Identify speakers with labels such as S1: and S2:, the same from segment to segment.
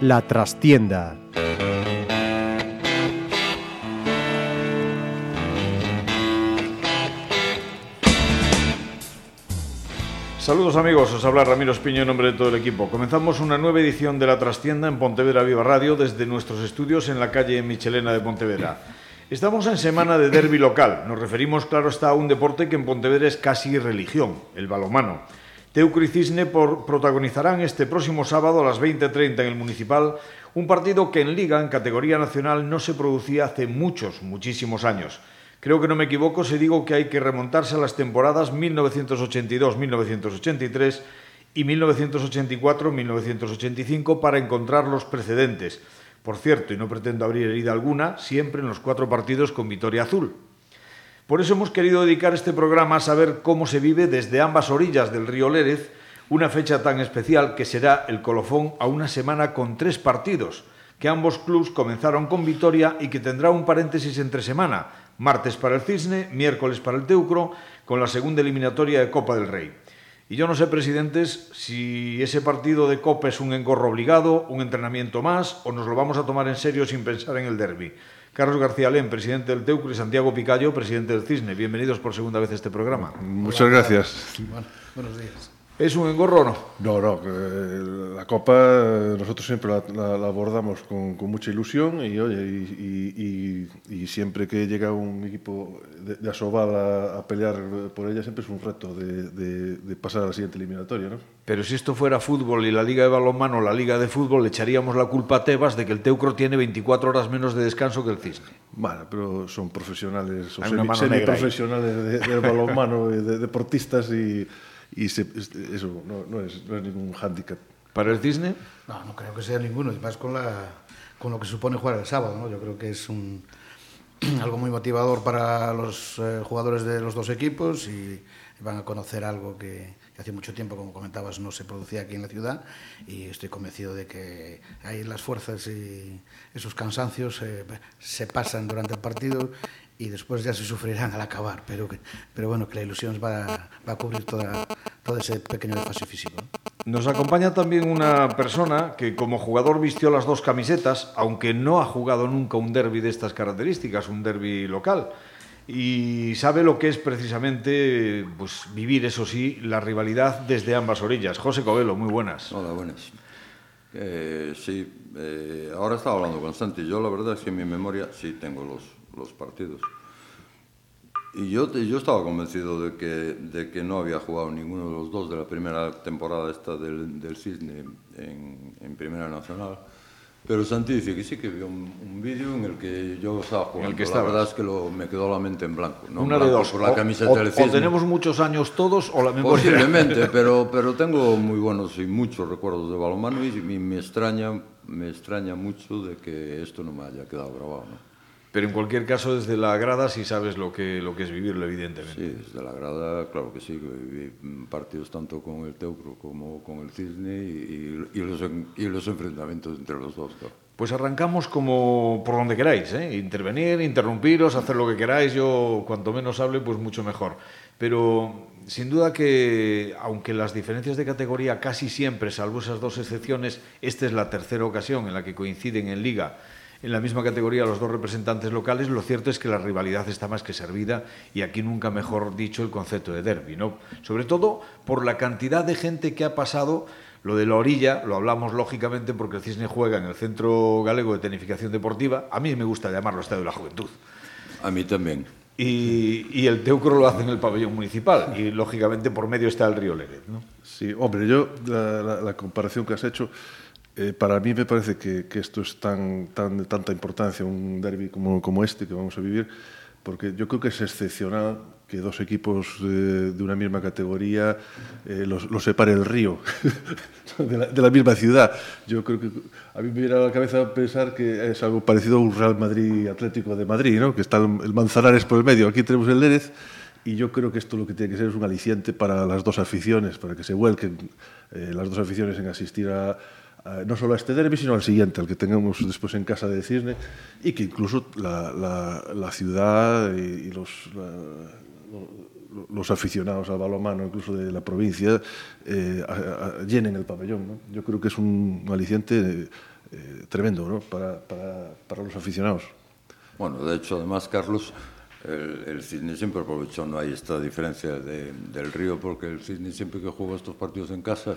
S1: La trastienda.
S2: Saludos amigos, os habla Ramiro Espiño en nombre de todo el equipo. Comenzamos una nueva edición de La Trastienda en Pontevedra Viva Radio desde nuestros estudios en la calle Michelena de Pontevedra. Estamos en semana de derby local. Nos referimos, claro está, a un deporte que en Pontevedra es casi religión, el balomano. Teucro y Cisne por, protagonizarán este próximo sábado a las 20.30 en el Municipal un partido que en Liga, en categoría nacional, no se producía hace muchos, muchísimos años. Creo que no me equivoco si digo que hay que remontarse a las temporadas 1982-1983 y 1984-1985 para encontrar los precedentes. Por cierto, y no pretendo abrir herida alguna, siempre en los cuatro partidos con Vitoria Azul. Por eso hemos querido dedicar este programa a saber cómo se vive desde ambas orillas del río Lérez una fecha tan especial que será el colofón a una semana con tres partidos, que ambos clubs comenzaron con Vitoria y que tendrá un paréntesis entre semana, martes para el Cisne, miércoles para el Teucro, con la segunda eliminatoria de Copa del Rey. Y yo no sé, presidentes, si ese partido de Copa es un engorro obligado, un entrenamiento más, o nos lo vamos a tomar en serio sin pensar en el derby. Carlos García Lén, presidente del Teucro, y Santiago Picayo, presidente del Cisne. Bienvenidos por segunda vez a este programa.
S3: Muchas gracias.
S4: Bueno, buenos días.
S2: ¿Es un engorro o no?
S3: No, no. Eh, la Copa eh, nosotros siempre la, la, la abordamos con, con, mucha ilusión y, oye, y, y, y, siempre que llega un equipo de, de Asobal a, a, pelear por ella siempre es un reto de, de, de, pasar a la siguiente eliminatoria, ¿no?
S2: Pero si esto fuera fútbol y la Liga de Balonmano, la Liga de Fútbol, le echaríamos la culpa a Tebas de que el Teucro tiene 24 horas menos de descanso que el Cisne.
S3: Bueno, pero son profesionales, son semi, semiprofesionales de, de balonmano, de, deportistas y y se, eso no, no, es, no es ningún hándicap.
S2: ¿Para el Cisne?
S4: No, no creo que sea ninguno, y más con, la, con lo que supone jugar el sábado. ¿no? Yo creo que es un, algo muy motivador para los eh, jugadores de los dos equipos y, y van a conocer algo que, que hace mucho tiempo, como comentabas, no se producía aquí en la ciudad y estoy convencido de que ahí las fuerzas y esos cansancios eh, se pasan durante el partido y después ya se sufrirán al acabar, pero, pero bueno, que la ilusión va, va a cubrir toda, todo ese pequeño desfase físico.
S2: Nos acompaña también una persona que como jugador vistió las dos camisetas, aunque no ha jugado nunca un derby de estas características, un derby local, y sabe lo que es precisamente pues, vivir, eso sí, la rivalidad desde ambas orillas. José Covelo, muy buenas.
S5: Hola, buenas. Eh, sí, eh, ahora estaba hablando con Santi. Yo la verdad es que en mi memoria sí tengo los, los partidos. Y yo, yo estaba convencido de que, de que no había jugado ninguno de los dos de la primera temporada esta del, del Cisne en, en Primera Nacional. Pero Santi dice que sí, que vio un, un vídeo en el que yo estaba jugando.
S2: En el que
S5: la verdad es que lo, me quedó la mente en blanco. ¿no?
S2: Una
S5: blanco
S2: de dos.
S5: Por la camiseta
S2: o,
S5: del Cisne.
S2: o tenemos muchos años todos o la memoria...
S5: Posiblemente, pero, pero tengo muy buenos y muchos recuerdos de balonmano y, y me, extraña, me extraña mucho de que esto no me haya quedado grabado. ¿no?
S2: Pero en cualquier caso, desde la grada sí sabes lo que, lo que es vivirlo, evidentemente.
S5: Sí, desde la grada, claro que sí. Viví partidos tanto con el Teucro como con el Cisne y, y, los, y los enfrentamientos entre los dos. Claro.
S2: Pues arrancamos como por donde queráis, ¿eh? intervenir, interrumpiros, hacer lo que queráis. Yo, cuanto menos hable, pues mucho mejor. Pero sin duda que, aunque las diferencias de categoría casi siempre, salvo esas dos excepciones, esta es la tercera ocasión en la que coinciden en Liga en la misma categoría los dos representantes locales, lo cierto es que la rivalidad está más que servida y aquí nunca mejor dicho el concepto de derby, ¿no? Sobre todo por la cantidad de gente que ha pasado lo de la orilla, lo hablamos lógicamente porque el Cisne juega en el Centro Galego de Tenificación Deportiva, a mí me gusta llamarlo Estadio de la Juventud.
S5: A mí también.
S2: Y, y, el Teucro lo hace en el pabellón municipal y lógicamente por medio está el río Lérez, ¿no?
S3: Sí, hombre, yo la, la, la comparación que has hecho Eh, para mí me parece que, que esto es tan, tan, de tanta importancia, un derby como, como este que vamos a vivir, porque yo creo que es excepcional que dos equipos de, de una misma categoría eh, los, los separe el río de, la, de la misma ciudad. Yo creo que a mí me viene a la cabeza pensar que es algo parecido a un Real Madrid Atlético de Madrid, ¿no? que está el Manzanares por el medio. Aquí tenemos el Lérez y yo creo que esto lo que tiene que ser es un aliciente para las dos aficiones, para que se vuelquen eh, las dos aficiones en asistir a, no solo a este derby, sino al siguiente, al que tengamos después en casa de Cisne, y que incluso la, ciudad y, los, aficionados al balonmano, incluso de la provincia, eh, llenen el pabellón. Yo creo que es un aliciente eh, tremendo ¿no? para, los aficionados.
S5: Bueno, de hecho, además, Carlos, el, el Cisne siempre aprovechó, no hay esta diferencia de, del río, porque el Cisne siempre que juega estos partidos en casa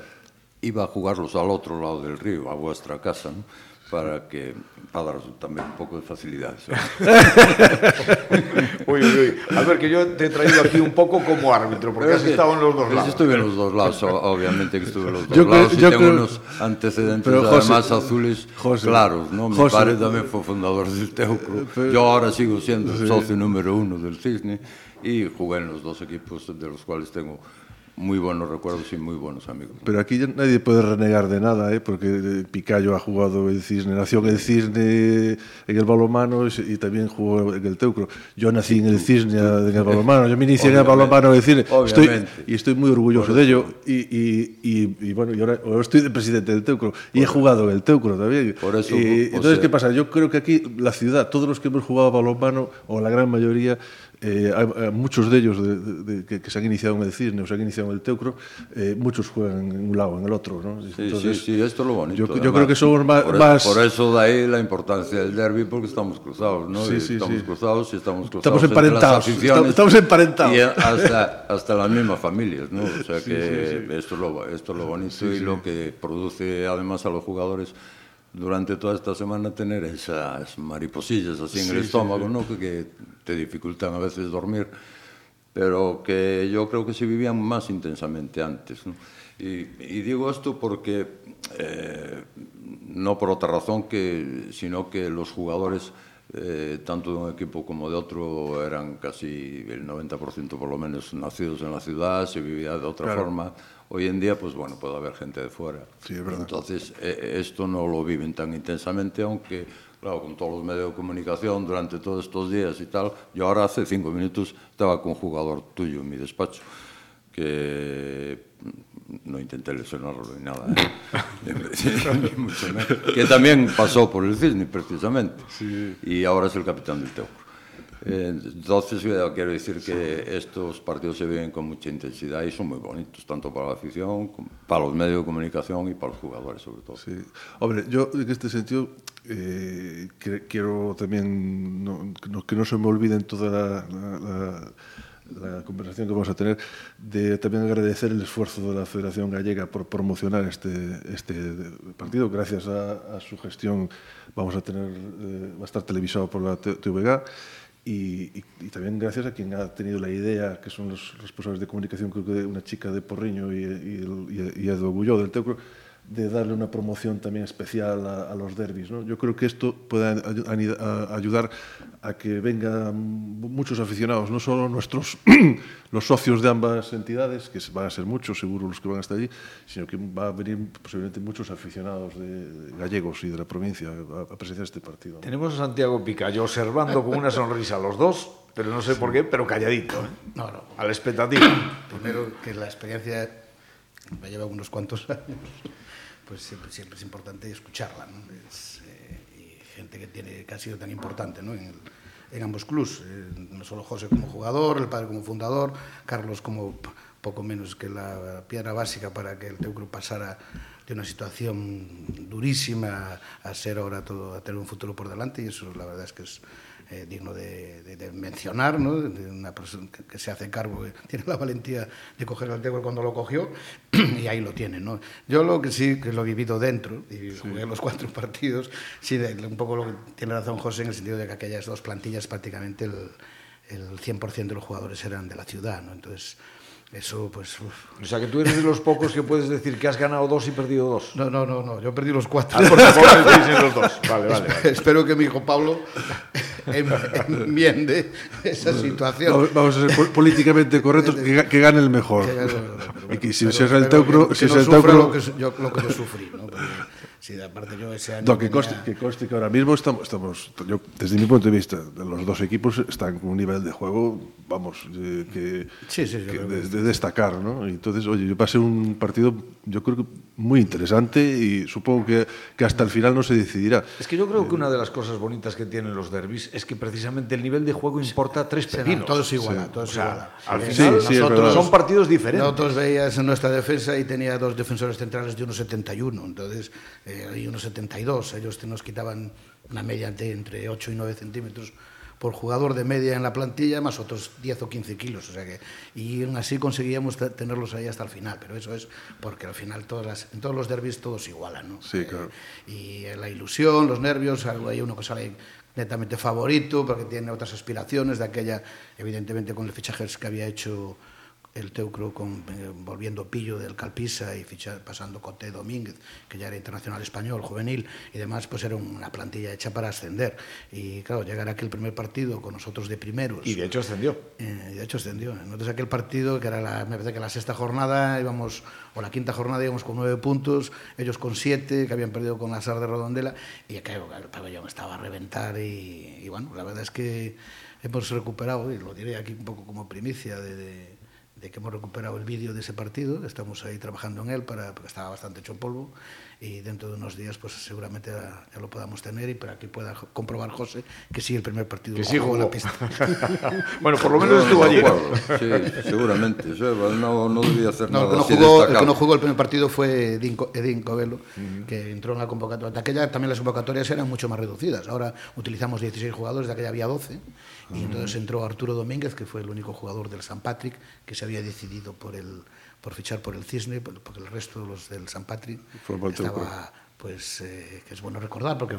S5: iba a jugarlos al otro lado del río, a vuestra casa, ¿no? para que para daros también un poco de facilidad.
S2: uy, uy, uy. A ver, que yo te he traído aquí un poco como árbitro, porque has estado en los dos lados.
S5: Estuve en los dos lados, obviamente que estuve en los dos yo lados, creo, y tengo creo, unos antecedentes José, además azules José, claros, ¿no? Mi José, padre también fue fundador del Teucro, pero, yo ahora sigo siendo sí. socio número uno del Cisne, y jugué en los dos equipos de los cuales tengo muy buenos recuerdos y muy buenos amigos.
S3: Pero aquí nadie puede renegar de nada, ¿eh? porque Picayo ha jugado en Cisne, nació en el Cisne en el balonmano y también jugó en el Teucro. Yo nací en el Cisne en el balonmano, yo me inicié en el balonmano en el Cisne estoy, y estoy muy orgulloso de ello. Y, y, y, y, bueno, yo ahora, ahora estoy de presidente del Teucro y por he jugado en el Teucro también.
S5: Por eso,
S3: y, entonces, sea... ¿qué pasa? Yo creo que aquí la ciudad, todos los que hemos jugado a balonmano, o la gran mayoría, eh, hai, hai muchos dellos de, de, de, que, que se han iniciado en el cisne o se han iniciado en el teucro, eh, muchos juegan en un lado, en el otro, ¿no?
S5: Sí, Entonces, sí, sí, esto es lo bonito.
S3: Yo, además, yo creo que somos más
S5: por,
S3: más...
S5: por eso de ahí la importancia del derby, porque estamos cruzados, ¿no?
S3: Sí, sí,
S5: estamos
S3: sí.
S5: cruzados y estamos cruzados.
S3: Estamos emparentados.
S5: Estamos,
S3: estamos emparentados.
S5: Y hasta, hasta las mismas familias, ¿no? O sea sí, que sí, sí. Esto, es lo, esto es lo bonito sí, y sí. lo que produce además a los jugadores durante toda esta semana tener esas mariposillas así en sí, el estómago, sí, sí. ¿no? Que, te dificultan a veces dormir, pero que yo creo que se vivían más intensamente antes. ¿no? Y, y, digo esto porque, eh, no por otra razón, que, sino que los jugadores eh, tanto dun equipo como de outro eran casi el 90% por lo menos nacidos en la ciudad, se vivía de otra claro. forma. Hoy en día, pues bueno, puede haber gente de fuera.
S3: Sí, es verdad.
S5: Entonces, eh, esto no lo viven tan intensamente, aunque, claro, con todos los medios de comunicación durante todos estos días y tal, yo ahora hace cinco minutos estaba con un jugador tuyo en mi despacho que mm, no intenté lesionarlo ni nada, eh? que también pasó por el cisne precisamente, sí. y ahora es el capitán del Teucro. Entonces, eh, quiero decir que estos partidos se viven con mucha intensidad y son muy bonitos, tanto para la afición, para los medios de comunicación y para los jugadores, sobre todo.
S3: Sí. Hombre, yo en este sentido eh, quiero también no, no, que no se me olviden toda la, la, la la conversación que vamos a tener, de también agradecer el esfuerzo de la Federación Gallega por promocionar este, este partido. Gracias a, a su gestión vamos a tener, eh, va a estar televisado por la TVG. Y, y, y, también gracias a quien ha tenido la idea, que son los responsables de comunicación, creo que una chica de Porriño y, y, y Edu Agulló del Teucro, de darle una promoción también especial a, a los derbis. ¿no? Yo creo que esto puede ayudar a que vengan muchos aficionados, no solo nuestros los socios de ambas entidades, que van a ser muchos, seguro los que van hasta allí, sino que va a venir posiblemente muchos aficionados de gallegos y de la provincia a, a presenciar este partido.
S2: Tenemos a Santiago Picayo observando con una sonrisa a los dos, pero no sé sí. por qué, pero calladito, ¿eh?
S4: no, no.
S2: a la expectativa.
S4: Primero que la experiencia me lleva unos cuantos años, pues siempre, siempre es importante escucharla. ¿no? Es, eh, y gente que, tiene, que ha sido tan importante ¿no? en, el, en, ambos clubs, eh, no solo José como jugador, el padre como fundador, Carlos como poco menos que la piedra básica para que el teu club pasara de una situación durísima a ser ahora todo, a tener un futuro por delante y eso la verdad es que es eh, digno de, de, de mencionar, ¿no? de una persona que, que, se hace cargo, que tiene la valentía de coger el Teucro cuando lo cogió y ahí lo tiene. ¿no? Yo lo que sí, que lo he vivido dentro y sí. jugué los cuatro partidos, sí, un poco lo que tiene razón José en el sentido de que aquellas dos plantillas prácticamente el, el 100% de los jugadores eran de la ciudad, ¿no? entonces eso, pues. Uf.
S2: O sea, que tú eres de los pocos que puedes decir que has ganado dos y perdido dos.
S4: No, no, no, no. yo perdí los cuatro.
S2: Ah, porque los dos. Vale, vale, vale.
S4: Espero que mi hijo Pablo enmiende esa situación.
S3: Vamos a ser políticamente correctos, que, que gane el mejor. Que y que si pero, es el Teucro.
S4: Que,
S3: si
S4: que
S3: es
S4: no
S3: el Teucro.
S4: Lo que, yo, lo que yo sufrí, ¿no? Porque Sí, aparte yo ese año
S3: No, que,
S4: tenía-
S3: conste, que conste que ahora mismo estamos, estamos yo, desde mi punto de vista, los dos equipos están con un nivel de juego, vamos, eh, que,
S4: Sí, sí,
S3: que de, destacar, ¿no? Y entonces, oye, yo pasé un partido, yo creo que muy interesante y supongo que, que hasta el final no se decidirá.
S2: Es que yo creo que una de las cosas bonitas que tienen los derbis es que precisamente el nivel de juego importa tres pepinos.
S4: todo es igual, todo es
S2: O sea,
S4: igual.
S2: al
S4: Eh,
S2: final son partidos diferentes.
S4: Nosotros veías en nuestra defensa y tenía dos defensores centrales de 1,71, entonces, eh, y 1,72. Ellos te- nos quitaban una media de entre 8 y 9 centímetros por jugador de media en la plantilla, más otros 10 o 15 kilos. O sea que, y aún así conseguíamos te- tenerlos ahí hasta el final, pero eso es porque al final todas las, en todos los derbis todos igualan. ¿no?
S3: Sí, claro.
S4: Eh, y eh, la ilusión, los nervios, hay uno que sale netamente favorito porque tiene otras aspiraciones de aquella, evidentemente con el fichaje que había hecho el Teucro con, eh, volviendo Pillo del Calpisa y ficha- pasando Coté Domínguez, que ya era internacional español, juvenil, y demás, pues era una plantilla hecha para ascender. Y claro, llegar a aquel primer partido con nosotros de primeros.
S2: Y de hecho ascendió.
S4: Eh, de hecho ascendió. Entonces aquel partido, que era la, me parece que la sexta jornada, íbamos, o la quinta jornada íbamos con nueve puntos, ellos con siete, que habían perdido con la SAR de Rodondela, y claro, el pabellón estaba a reventar y, y bueno, la verdad es que hemos recuperado, y lo diré aquí un poco como primicia de, de- de que hemos recuperado el vídeo de ese partido, estamos ahí trabajando en él para, porque estaba bastante hecho polvo, y dentro de unos días pues seguramente ya, ya lo podamos tener y para que pueda comprobar José que sí el primer partido
S2: Que sí
S4: jugó la pista.
S2: bueno, por lo menos estuvo
S5: No
S2: allí.
S5: Sí, seguramente. No, no debía hacer
S4: No, el,
S5: nada
S4: que no jugó, el que no jugó el primer partido fue Edín, Edín Covelo, que entró en la convocatoria. De aquella también las convocatorias eran mucho más reducidas. Ahora utilizamos 16 jugadores, de aquella había 12. Y entonces entró Arturo Domínguez, que fue el único jugador del San Patrick, que se había decidido por, el, por fichar por el Cisne, porque el resto de los del San
S3: Patri
S4: estaba, pues, eh, que es bueno recordar, porque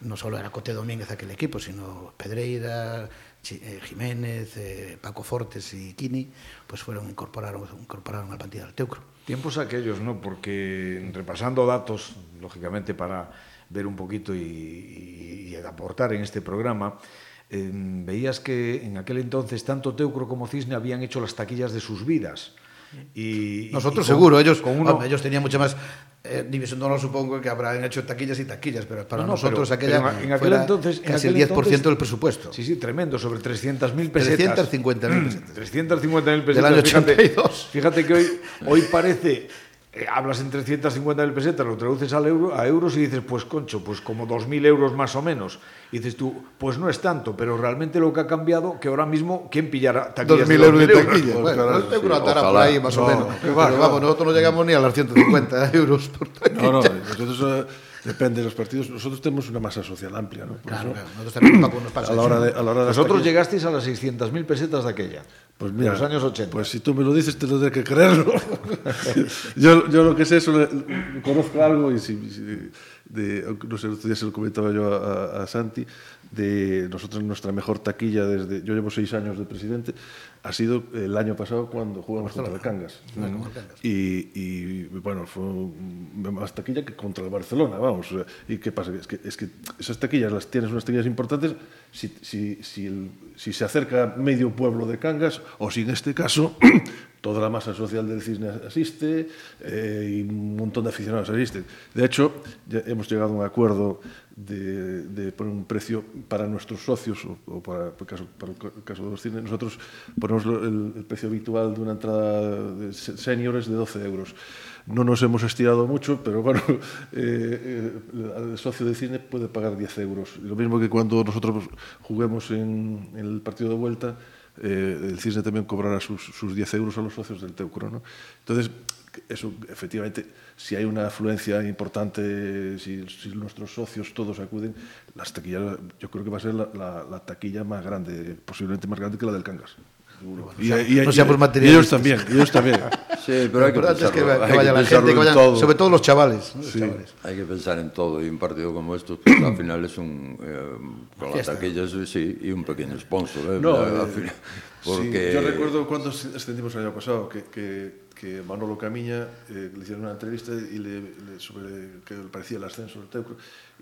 S4: no solo era Cote Domínguez aquel equipo, sino Pedreira, eh, Jiménez, eh, Paco Fortes y Kini, pues fueron incorporaron, incorporaron al partido del Teucro.
S2: Tiempos aquellos, ¿no? Porque repasando datos, lógicamente para ver un poquito y, y, y aportar en este programa, eh, veías que en aquel entonces tanto Teucro como Cisne habían hecho las taquillas de sus vidas. Y,
S4: nosotros
S2: y con-
S4: seguro ellos
S2: con uno,
S4: ellos tenían mucha más eh, división de honor supongo que habrán hecho taquillas y taquillas pero para
S2: No, no,
S4: nosotros
S2: pero-
S4: aquella
S2: pero en- en aquel
S4: fuera
S2: entonces- en
S4: casi
S2: aquel
S4: el 10%
S2: entonces-
S4: del presupuesto
S2: Sí, sí, tremendo, sobre 300.000 pesetas.
S4: 350.000 pesetas
S2: 350.000 pesetas.
S4: Del año
S2: fíjate,
S4: 82.
S2: Fíjate que hoy, hoy parece, eh, hablas en 350.000 pesetas, lo traduces al euro, a euros y dices, pues concho, pues como 2.000 euros más o menos. Y dices tú, pues no es tanto, pero realmente lo que ha cambiado, que ahora mismo, ¿quién pillará taquillas
S4: 2.000
S2: de
S4: euros de
S2: 2.000
S4: taquilla.
S3: Pues
S4: Bueno,
S3: claro,
S4: el Teucro
S5: sí,
S4: por ahí más o
S3: No,
S4: menos.
S3: qué va,
S4: Pero vamos,
S3: va.
S4: nosotros no llegamos ni a los 150 euros por taquilla.
S3: No, no, entonces eh, depende de los partidos. Nosotros tenemos una masa social amplia, ¿no? Por
S4: Claro,
S3: eso,
S4: claro, nosotros también Paco nos pasa
S3: a la
S4: eso.
S3: hora de, a la hora de
S2: Vosotros llegasteis a las 600.000 pesetas de aquella.
S3: Pues
S2: de
S3: mira,
S2: los años 80.
S3: Pues si tú me lo dices, te lo tendré que creerlo. yo, yo lo que sé es, le- le conozco algo y si, si- de, no sé, el otro día se lo comentaba yo a, a- a Santi, de nosotros nuestra mejor taquilla desde, yo llevo seis años de presidente, ha sido el año pasado cuando jugamos contra el Cangas. Y, y, bueno, fue más taquilla que contra el Barcelona, vamos. ¿Y qué pasa? Es que, es que esas taquillas las tienes unas taquillas importantes si, si, si, el- si se acerca medio pueblo de Cangas o si en este caso toda la masa social del cisne asiste eh, y un montón de aficionados asisten. De hecho, ya hemos llegado a un acuerdo de, de poner un precio para nuestros socios, o, o para, por caso, para el caso de los cines, nosotros ponemos el, el precio habitual de una entrada de seniors de 12 euros. No nos hemos estirado mucho, pero bueno, eh, eh, el socio de cine puede pagar 10 euros. Lo mismo que cuando nosotros juguemos en, en el partido de vuelta, eh, el Cisne también cobrará sus, sus 10 euros a los socios del Teucro. ¿no? Entonces, eso, efectivamente, si hay una afluencia importante, si, si nuestros socios todos acuden, las taquillas, yo creo que va a ser la, la- la taquilla más grande, posiblemente más grande que la del Cangas. Seguro. Y, y-
S4: no seamos
S3: y ellos también, ellos también.
S5: Sí, pero
S4: Lo
S5: hay que
S4: importante es que, va- que vaya la
S5: pensarlo
S4: gente, que
S5: en
S4: vayan,
S5: todo.
S4: sobre todo los chavales. ¿no? Los
S3: Sí.
S4: chavales.
S5: Hay que pensar en todo y un partido como estos, pues, al final es un eh, con las taquillas sí y un pequeño sponsor. ¿eh?
S3: No,
S5: Al
S3: eh,
S5: final,
S3: sí,
S5: porque
S3: yo recuerdo cuando ascendimos el año pasado que, que, que Manolo Camiña eh, le hicieron una entrevista y le, le- sobre que le parecía el ascenso del Teucro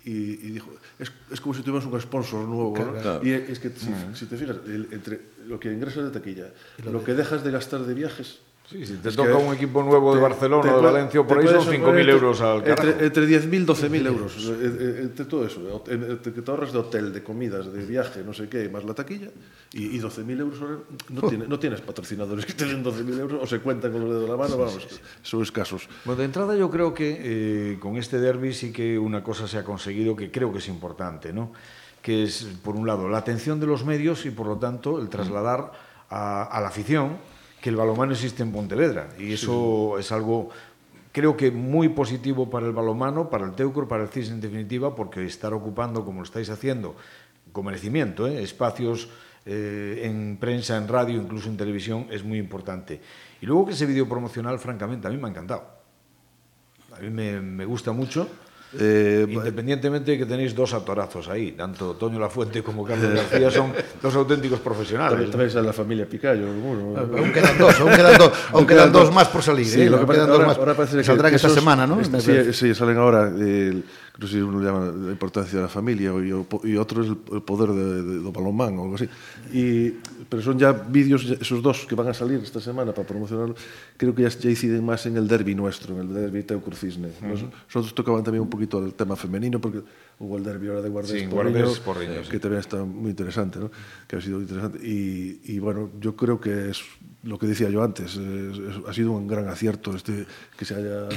S3: y, y dijo es, es como si tuviéramos un sponsor nuevo ¿no?
S5: Claro.
S3: y es que si, si te fijas el- entre lo que ingresas de taquilla lo que dejas de gastar de viajes
S2: Sí, si te toca un equipo nuevo de Barcelona o de Valencia o por ahí son 5.000 euros al carajo.
S3: Entre, entre 10.000 12.000 euros. eh, eh, Entre todo eso. eh, Entre que te ahorras de hotel, de comidas, de viaje, no sé qué, más la taquilla. Y, y 12.000 euros ahora no, tiene- no tienes patrocinadores que te den 12.000 euros o se cuentan con los dedos de la mano, vamos, son escasos.
S2: Bueno, de entrada yo creo que eh, con este derby sí que una cosa se ha conseguido que creo que es importante, ¿no? Que es, por un lado, la atención de los medios y, por lo tanto, el trasladar a, a la afición que el balomano existe en Pontevedra. Y eso es algo, creo que muy positivo para el balomano, para el Teucro, para el CIS en definitiva, porque estar ocupando, como lo estáis haciendo, con merecimiento, ¿eh? espacios eh, en prensa, en radio, incluso en televisión, es muy importante. Y luego que ese vídeo promocional, francamente, a mí me ha encantado. A mí me, me gusta mucho.
S3: Eh,
S2: Independientemente de que tenéis dos actorazos ahí, tanto Toño Lafuente como Carlos García son dos auténticos profesionales.
S3: también, es la familia Picayo. Bueno,
S4: Aún quedan dos, aún quedan dos, aún quedan dos más por salir.
S3: Sí,
S4: ¿eh?
S3: lo que
S4: dos
S3: ahora,
S4: más.
S3: ahora parece que
S4: Saldrán esta
S3: esos-
S4: semana, ¿no?
S3: este- sí, salen ahora. el- no sé si uno llama la importancia de la familia y, y otro es el, poder de, de, do balonmán o algo así. Y, pero son ya vídeos, esos dos que van a salir esta semana para promocionarlo, creo que ya, ya inciden más en el derby nuestro, en el derby Teucro Cisne. Nos- Nosotros tocaban también un poquito el tema femenino porque hubo el derby ahora de Guardés
S2: Sí,
S3: Porriño,
S2: Porriño, sí.
S3: que también está muy interesante, ¿no? que ha sido interesante. Y, y bueno, yo creo que es lo que decía yo antes, es- es- ha sido un gran acierto este, que se haya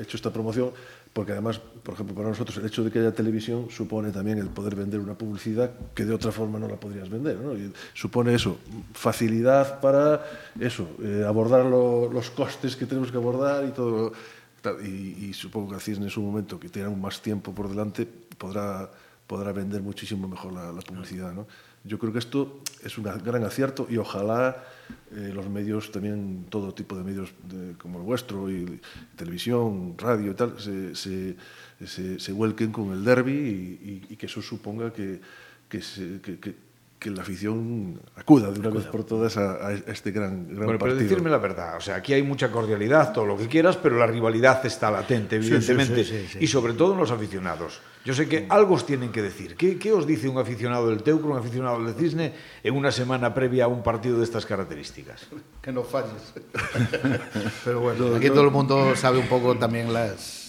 S3: hecho esta promoción, porque además, por ejemplo, para nosotros el hecho de que haya televisión supone también el poder vender una publicidad que de otra forma no la podrías vender. ¿no? Y supone eso, facilidad para eso, eh, abordar lo, los costes que tenemos que abordar y todo. Y, y supongo que a Cisne en su momento, que tiene aún más tiempo por delante, podrá, podrá vender muchísimo mejor la, la publicidad. ¿no? Yo creo que esto es un gran acierto y ojalá eh, los medios, también todo tipo de medios como el vuestro, y televisión, radio y tal, se, se, se, se vuelquen con el derby y, que eso suponga que, se- que- que la afición acuda de una vez por todas a, a este gran, gran
S2: Bueno, pero
S3: partido.
S2: decirme la verdad, o sea, aquí hay mucha cordialidad, todo lo que quieras, pero la rivalidad está latente, evidentemente,
S4: sí, sí, sí.
S2: y sobre todo en los aficionados. Yo sé que algo os tienen que decir. ¿Qué, qué os dice un aficionado del Teucro, un aficionado del Cisne, en una semana previa a un partido de estas características?
S4: Que no falles. Pero bueno, aquí todo el mundo sabe un poco también las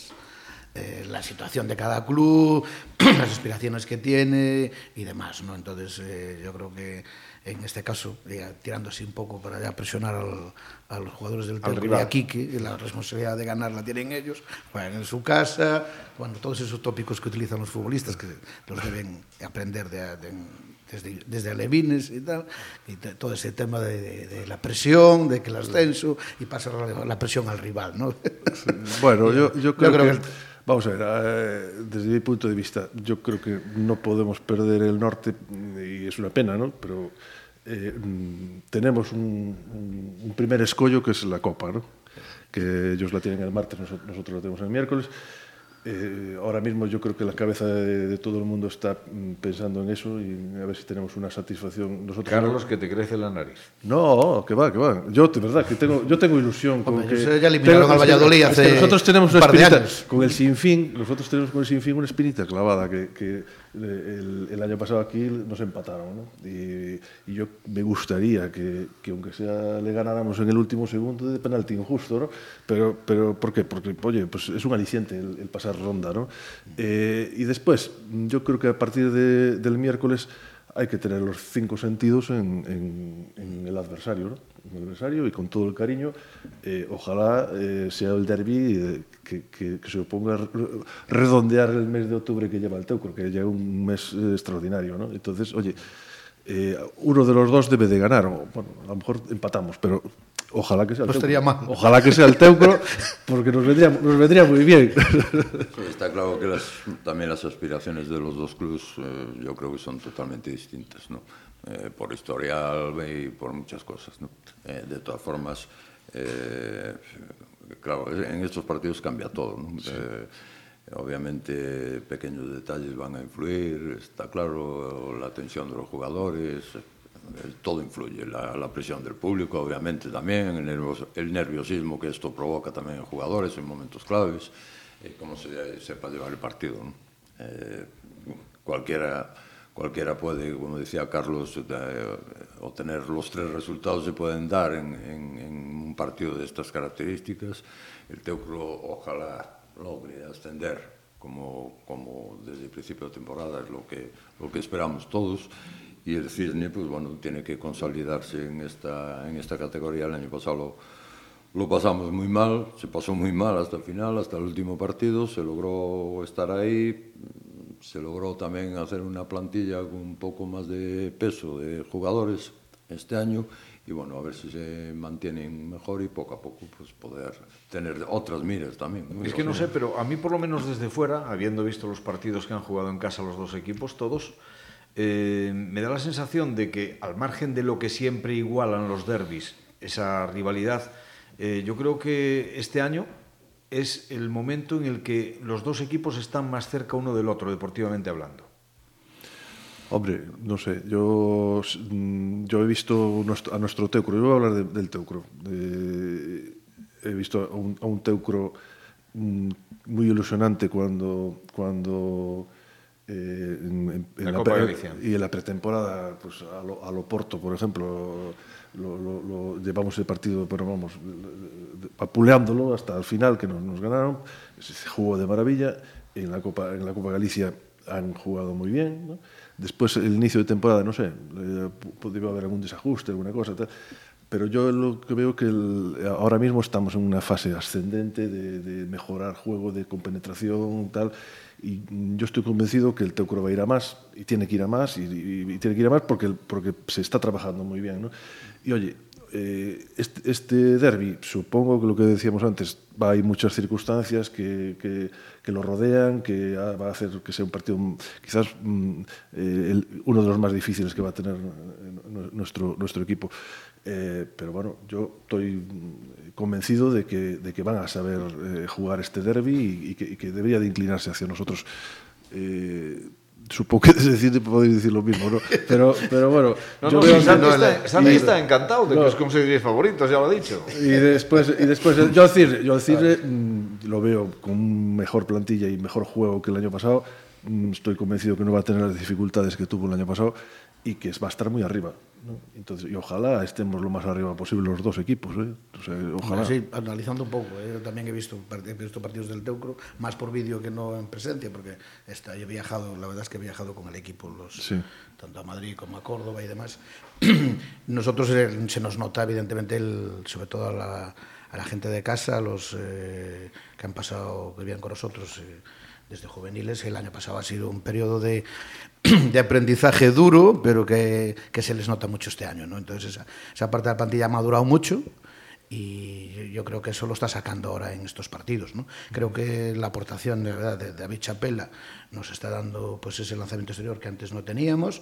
S4: eh, la situación de cada club, las aspiraciones que tiene y demás, ¿no? Entonces, eh, yo creo que en este caso, ya, tirando así un poco para ya presionar al, a los jugadores del Teatro y a Quique, la responsabilidad de ganar la tienen ellos, juegan en su casa, bueno, todos esos tópicos que utilizan los futbolistas que los deben aprender de, de, desde, desde alevines y tal, y todo ese tema de, de, la presión, de que el ascenso y pasar la, la presión al rival, ¿no?
S3: bueno, yo, yo creo, yo
S4: creo
S3: que...
S4: que
S3: Vamos a ver, eh, desde mi punto de vista, yo creo que no podemos perder el norte y es una pena, ¿no? Pero eh, mm, tenemos un, primer escollo que es la Copa, ¿no? Que ellos la tienen el martes, nosotros la tenemos el miércoles. Eh, ahora mismo yo creo que la cabeza de, de todo el mundo está mm, pensando en eso y a ver si tenemos una satisfacción. Nosotros
S2: Carlos, que te crece la nariz.
S3: no, que va, que va. Yo, de verdad, que tengo, yo tengo ilusión con
S4: Hombre,
S3: que...
S4: ya eliminaron
S3: tengo-
S4: al Valladolid
S3: es que
S4: hace
S3: nosotros tenemos
S4: un
S3: una
S4: par de
S3: espinita,
S4: años.
S3: con el Sinfín, nosotros tenemos con el Sinfín una espinita clavada que, que el, el, año pasado aquí nos empataron, ¿no? y, y, yo me gustaría que, que, aunque sea le ganáramos en el último segundo de penalti injusto, ¿no? Pero, pero ¿por qué? Porque, oye, pues es un aliciente el, el pasar ronda, ¿no? Eh, y después, yo creo que a partir de, del miércoles hay que tener los cinco sentidos en, en, en el adversario, ¿no? En el adversario y con todo el cariño, eh, ojalá eh, sea el derby que, que- que se oponga a re- redondear el mes de octubre que lleva el Teucro, que ya es un mes eh, extraordinario, ¿no? Entonces, oye, eh, uno de los dos debe de ganar, o, bueno, a lo mejor empatamos, pero ojalá que sea el
S4: No
S3: Teucro.
S4: mal.
S3: Ojalá que sea el Teucro, porque nos vendría, nos vendría muy bien.
S5: Está claro que las- también las aspiraciones de los dos clubes eh, yo creo que son totalmente distintas, ¿no? Eh, por historial y por muchas cosas, ¿no? Eh, de todas formas, eh, claro, en estos partidos cambia todo, ¿no? Sí. Eh, obviamente pequeños detalles van a influir, está claro, la tensión de los jugadores, todo influye, la, la presión del público obviamente también, el, nervios, el nerviosismo que esto provoca también en jugadores en momentos claves, eh, cómo se sepa llevar el partido. ¿no? Eh, cualquiera cualquiera puede, como decía Carlos, eh, obtener los tres resultados que pueden dar en, en, en un partido de estas características. El Teucro ojalá logre ascender como, como desde el principio de temporada es lo que, lo que esperamos todos. Y el Cisne, pues bueno, tiene que consolidarse en esta, en esta categoría. El año pasado lo, lo pasamos muy mal, se pasó muy mal hasta el final, hasta el último partido, se logró estar ahí, se logró también hacer una plantilla con un poco más de peso de jugadores este año y bueno, a ver si se mantienen mejor y poco a poco pues poder tener otras miras también.
S2: ¿no? Es que no sé, pero a mí por lo menos desde fuera, habiendo visto los partidos que han jugado en casa los dos equipos, todos, eh, me da la sensación de que al margen de lo que siempre igualan los derbis, esa rivalidad, eh, yo creo que este año es el momento en el que los dos equipos están más cerca uno del otro, deportivamente hablando.
S3: Hombre, no sé, yo, mm, yo he visto a nuestro Teucro, yo voy a hablar de, del Teucro. De, he visto a un, a un Teucro mm, muy ilusionante cuando, cuando eh, en, en
S2: la,
S3: la
S2: Copa Galicia.
S3: y en la pretemporada, pues a lo, a lo Porto, por ejemplo, lo, lo, lo, llevamos el partido, pero vamos, apuleándolo hasta el final que nos, nos ganaron, se jugó de maravilla, en la Copa, en la Copa Galicia han jugado muy bien, ¿no? después el inicio de temporada, no sé, eh, podría haber algún desajuste, alguna cosa, tal. pero yo lo que veo que el, ahora mismo estamos en una fase ascendente de, de mejorar juego, de compenetración, tal, y yo estoy convencido que el Teucro va a ir a más, y tiene que ir a más, y, tiene que ir a más porque, porque se está trabajando muy bien. Y oye, eh, este, este derbi, supongo que lo que decíamos antes, va, hay muchas circunstancias que, que, que lo rodean, que va a hacer que sea un partido quizás mm, eh, el, uno de los más difíciles que va a tener eh, nuestro, nuestro equipo. Eh, pero bueno, yo estoy mm, convencido de que, de que van a saber eh, jugar este derby y, y, que, y que debería de inclinarse hacia nosotros. Eh, supongo que desde cine podéis decir lo mismo, ¿no? Pero, pero bueno.
S2: No, yo no, Santi, está, Santi está encantado de no, que os conseguiréis favoritos, ya lo he dicho.
S3: Y después, y después yo decir, yo decir, mm, lo veo con mejor plantilla y mejor juego que el año pasado. Mm, estoy convencido que no va a tener las dificultades que tuvo el año pasado y que va a estar muy arriba. ¿no? Entonces, y ojalá estemos lo más arriba posible los dos equipos. ¿eh? O sea, ojalá.
S4: Sí, analizando un poco, eh, también he visto, he visto partidos del Teucro, más por vídeo que no en presencia, porque está, he viajado, la verdad es que he viajado con el equipo, los, sí. tanto a Madrid como a Córdoba y demás. Nosotros eh, se nos nota, evidentemente, el, sobre todo a la, a la gente de casa, los eh, que han pasado, que vivían con nosotros. Eh, desde juveniles. El año pasado ha sido un periodo de, de aprendizaje duro, pero que, que, se les nota mucho este año. ¿no? Entonces, esa, esa parte de la plantilla ha madurado mucho y yo creo que eso lo está sacando ahora en estos partidos. ¿no? Creo que la aportación de, verdad, de David Chapela nos está dando pues, ese lanzamiento exterior que antes no teníamos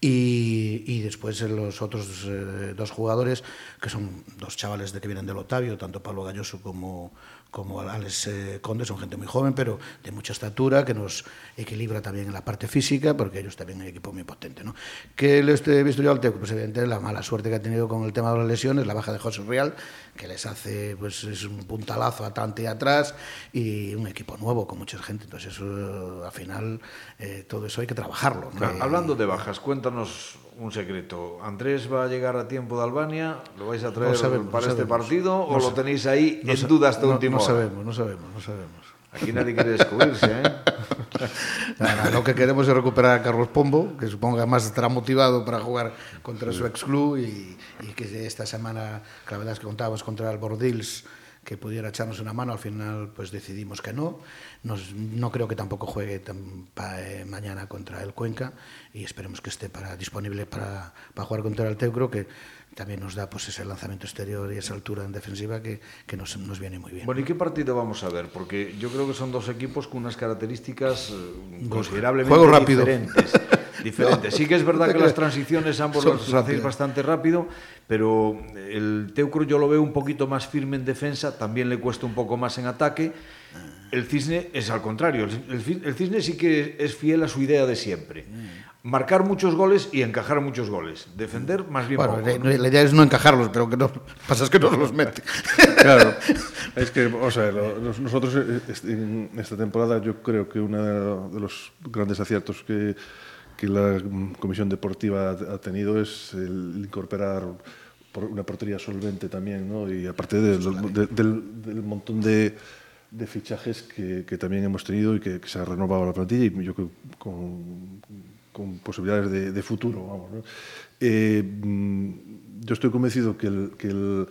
S4: y, y, después los otros eh, dos jugadores, que son dos chavales de que vienen del Otavio, tanto Pablo Galloso como, como Alex eh, Conde, son gente muy joven, pero de mucha estatura, que nos equilibra también en la parte física, porque ellos también un equipo muy potente. ¿no? ¿Qué les he visto yo al Teucro? Pues evidentemente la mala suerte que ha tenido con el tema de las lesiones, la baja de José Real, que les hace pues es un puntalazo adelante y atrás, y un equipo nuevo con mucha gente. Entonces, eso, al final, eh, todo eso hay que trabajarlo. ¿no?
S2: Claro, hablando de bajas, cuéntanos un secreto. ¿Andrés va a llegar a tiempo de Albania? ¿Lo vais a traer no sabemos, para no este partido o lo tenéis ahí en duda hasta último
S4: No sabemos, no sabemos, no sabemos.
S2: Aquí nadie quiere descubrirse, ¿eh?
S4: Nada, lo que queremos es recuperar a Carlos Pombo, que supongo que además estará motivado para jugar contra sí. su ex club y, y, que esta semana, que la verdad es que contábamos contra el Bordils, que pudiera echarnos una mano, al final pues decidimos que no. Nos, no creo que tampoco juegue tan, pa, eh, mañana contra el Cuenca y esperemos que esté para, disponible para, para jugar contra el Teucro, que también nos da pues ese lanzamiento exterior y esa altura en defensiva que, que nos, nos, viene muy bien.
S2: Bueno, ¿y qué partido vamos a ver? Porque yo creo que son dos equipos con unas características eh, considerablemente
S4: Juego rápido.
S2: diferentes. Diferentes. Sí que es verdad que las transiciones ambos las hacéis bastante rápido, pero el Teucro yo lo veo un poquito más firme en defensa, también le cuesta un poco más en ataque. El Cisne es al contrario, el, el Cisne sí que es fiel a su idea de siempre. Marcar muchos goles y encajar muchos goles. Defender más bien
S4: bueno,
S2: poco.
S4: La, la, idea es no encajarlos, pero que no pasa es que no los mete.
S3: Claro, es que, o sea, lo, nosotros en esta temporada yo creo que uno de los grandes aciertos que que la Comisión Deportiva ha tenido es el incorporar por una portería solvente también, ¿no? Y aparte de, de, del, del, montón de, de fichajes que, que, también hemos tenido y que, que, se ha renovado la plantilla y yo creo con, con posibilidades de, de futuro, vamos, ¿no? Eh, yo estoy convencido que el, que el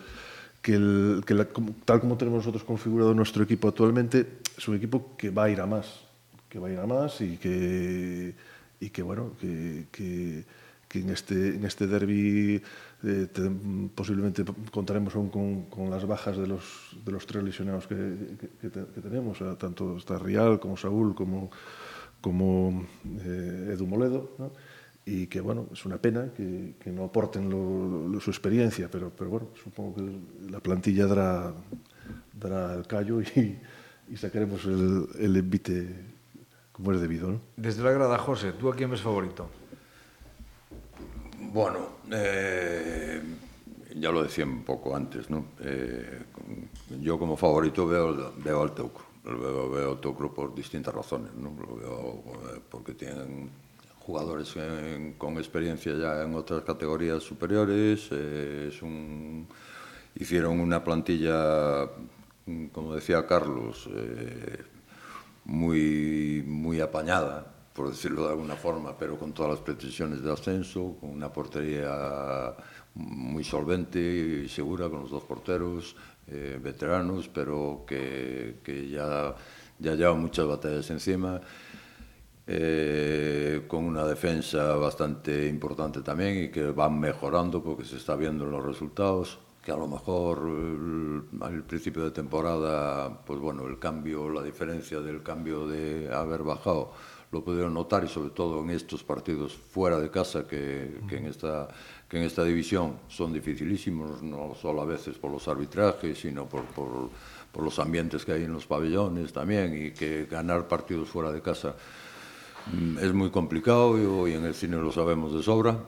S3: que, el, que la, tal como tenemos nosotros configurado nuestro equipo actualmente, es un equipo que va a ir a más, que va a ir a más y que, e que, bueno, que, que, que en este, en este derbi eh, te, posiblemente contaremos aún con, con las bajas de los, de los tres lesionados que, que, que, que tenemos, o sea, tanto está Rial como Saúl como, como eh, Edu Moledo, ¿no? y que bueno, es una pena que, que no aporten lo, lo, su experiencia, pero, pero bueno, supongo que la plantilla dará, dará el callo y, y sacaremos el, el envite como es debido, ¿no?
S2: Desde la grada, José, tú a quién ves favorito?
S5: Bueno, eh, ya lo decía un poco antes, ¿no? Eh, yo como favorito veo, veo al Teucro, veo, veo al Teucro por distintas razones, ¿no? Lo veo eh, porque tienen jugadores en, con experiencia ya en otras categorías superiores, eh, es un, hicieron una plantilla, como decía Carlos, eh, muy, muy apañada, por decirlo de alguna forma, pero con todas las pretensiones de ascenso, con una portería muy solvente y segura, con los dos porteros, eh, veteranos, pero que, que ya, ya lleva muchas batallas encima. Eh, con una defensa bastante importante también y que van mejorando porque se está viendo en los resultados. Que a lo mejor eh, al principio de temporada pues bueno el cambio la diferencia del cambio de haber bajado lo pudieron notar y sobre todo en estos partidos fuera de casa que, que en esta que en esta división son dificilísimos no solo a veces por los arbitrajes sino por, por, por los ambientes que hay en los pabellones también y que ganar partidos fuera de casa Mm, es muy complicado y hoy en el cine lo sabemos de sobra.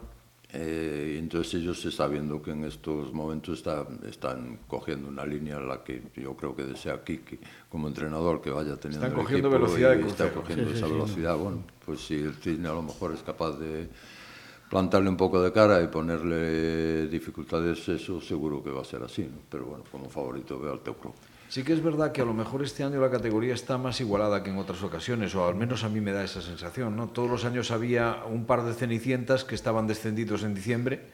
S5: Eh, entonces ellos se está viendo que en estos momentos está, están cogiendo una línea a la que yo creo que desea Kiki como entrenador que vaya teniendo
S2: están cogiendo el equipo velocidad
S5: y, de está cogiendo sí, esa sí, velocidad sí. bueno pues si el Cisne a lo mejor es capaz de plantarle un poco de cara y ponerle dificultades eso seguro que va a ser así ¿no? pero bueno como favorito veo al Teucro
S2: Sí que es verdad que a lo mejor este año la categoría está más igualada que en otras ocasiones, o al menos a mí me da esa sensación. ¿no? Todos los años había un par de cenicientas que estaban descendidos en diciembre,